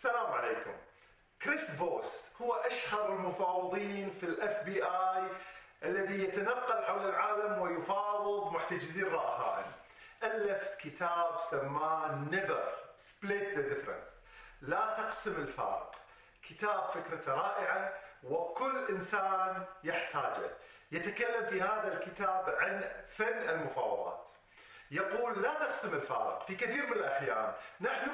السلام عليكم. كريس فوس هو أشهر المفاوضين في ال FBI الذي يتنقل حول العالم ويفاوض محتجزين رهائن ألف كتاب سماه Never Split the Difference. لا تقسم الفارق كتاب فكرته رائعة وكل إنسان يحتاجه. يتكلم في هذا الكتاب عن فن المفاوضات. يقول لا تقسم الفارق. في كثير من الأحيان نحن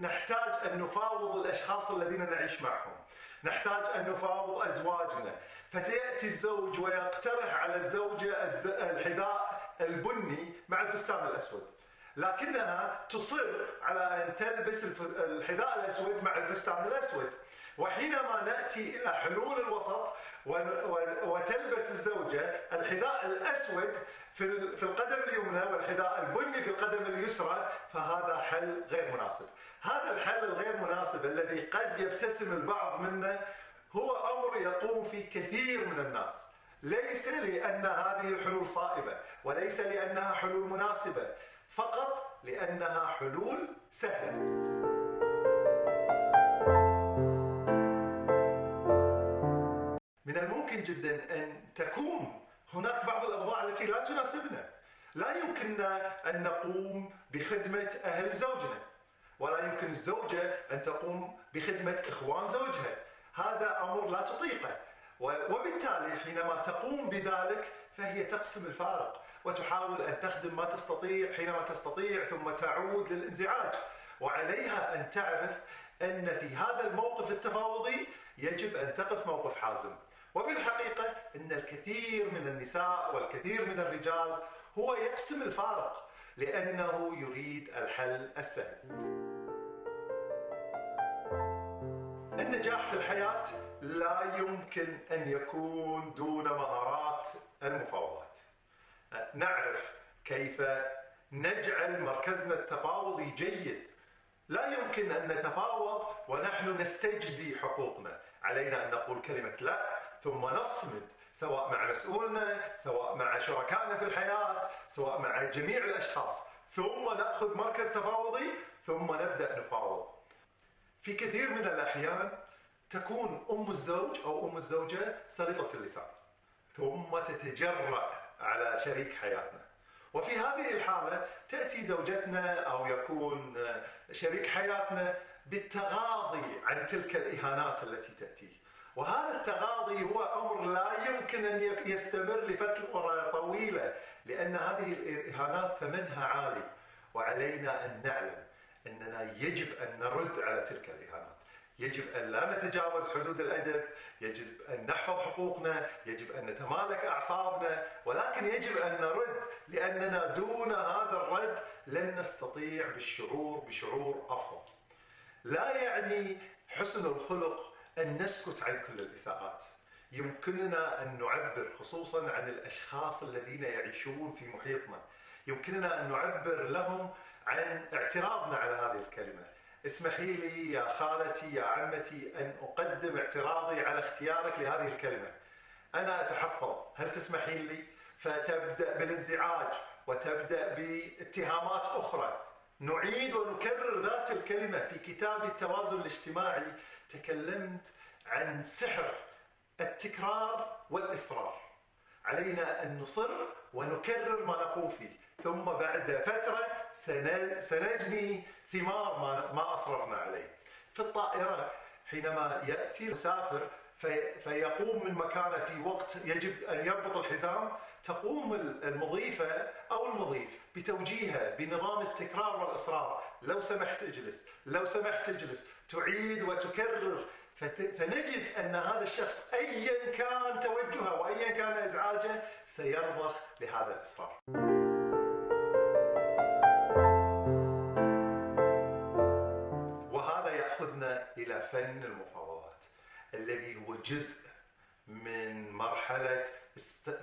نحتاج أن نفاوض الأشخاص الذين نعيش معهم. نحتاج أن نفاوض أزواجنا. فتأتي الزوج ويقترح على الزوجة الحذاء البني مع الفستان الأسود. لكنها تصر على أن تلبس الحذاء الأسود مع الفستان الأسود. وحينما نأتي إلى حلول الوسط وتلبس الزوجة الحذاء الأسود في في القدم اليمنى والحذاء البني في القدم اليسرى فهذا حل غير مناسب. هذا الحل الغير مناسب الذي قد يبتسم البعض منه هو أمر يقوم فيه كثير من الناس. ليس لأن هذه الحلول صائبة وليس لأنها حلول مناسبة فقط لأنها حلول سهلة. من الممكن جدا أن تكون هناك بعض الأوضاع التي لا تناسبنا لا يمكننا أن نقوم بخدمة أهل زوجنا ولا يمكن الزوجة أن تقوم بخدمة إخوان زوجها. هذا أمر لا تطيقه وبالتالي حينما تقوم بذلك فهي تقسم الفارق وتحاول أن تخدم ما تستطيع حينما تستطيع ثم تعود للانزعاج. وعليها أن تعرف أن في هذا الموقف التفاوضي يجب أن تقف موقف حازم. وفي الحقيقة أن الكثير من النساء والكثير من الرجال هو يقسم الفارق لأنه يريد الحل السهل النجاح في الحياة لا يمكن أن يكون دون مهارات المفاوضات. نعرف كيف نجعل مركزنا التفاوضي جيد. لا يمكن أن نتفاوض ونحن نستجدي حقوقنا. علينا أن نقول كلمة لا ثم نصمد سواء مع مسؤولنا سواء مع شركائنا في الحياة سواء مع جميع الأشخاص. ثم نأخذ مركز تفاوضي ثم نبدأ نفاوض. في كثير من الأحيان تكون أم الزوج أو أم الزوجة سلطة اللسان ثم تتجرأ على شريك حياتنا. وفي هذه الحالة تأتي زوجتنا أو يكون شريك حياتنا بالتغاضي عن تلك الإهانات التي تأتيه. وهذا التغاضي هو أمر لا يمكن أن يستمر لفترة طويلة لأن هذه الإهانات ثمنها عالي وعلينا أن نعلم أننا يجب أن نرد على تلك الإهانات يجب أن لا نتجاوز حدود الأدب، يجب أن نحفظ حقوقنا، يجب أن نتمالك أعصابنا، ولكن يجب أن نرد لأننا دون هذا الرد لن نستطيع بالشعور بشعور أفضل. لا يعني حسن الخلق أن نسكت عن كل الإساءات. يمكننا أن نعبر خصوصا عن الأشخاص الذين يعيشون في محيطنا. يمكننا أن نعبر لهم عن اعتراضنا على هذه الكلمة. اسمحي لي يا خالتي يا عمتي أن أقدم اعتراضي على اختيارك لهذه الكلمة. أنا أتحفظ. هل تسمحين لي؟ فتبدأ بالانزعاج وتبدأ باتهامات أخرى. نعيد ونكرر ذات الكلمة في كتاب التوازن الاجتماعي تكلمت عن سحر التكرار والإصرار. علينا أن نصر ونكرر ما نقول فيه. ثم بعد فترة سنجني ثمار ما, ما أصررنا عليه. في الطائرة حينما يأتي المسافر فيقوم من مكانه في وقت يجب أن يربط الحزام تقوم المضيفة أو المضيف بتوجيهه بنظام التكرار والإصرار. لو سمحت اجلس لو سمحت اجلس. تعيد وتكرر. فنجد أن هذا الشخص أيا كان توجهه وأيا كان إزعاجه سيرضخ لهذا الإصرار. وهذا يأخذنا إلى فن المفاوضات الذي هو جزء من مرحلة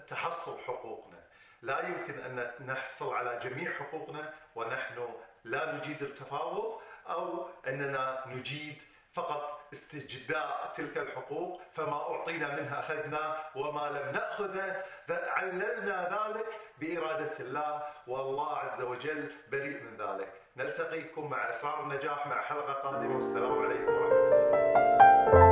تحصل حقوقنا. لا يمكن أن نحصل على جميع حقوقنا ونحن لا نجيد التفاوض أو أننا نجيد فقط استجداء تلك الحقوق فما أعطينا منها أخذنا وما لم نأخذه عللنا ذلك بإرادة الله والله عز وجل بريء من ذلك. نلتقيكم مع أسرار النجاح مع حلقة قادمة والسلام عليكم ورحمة الله.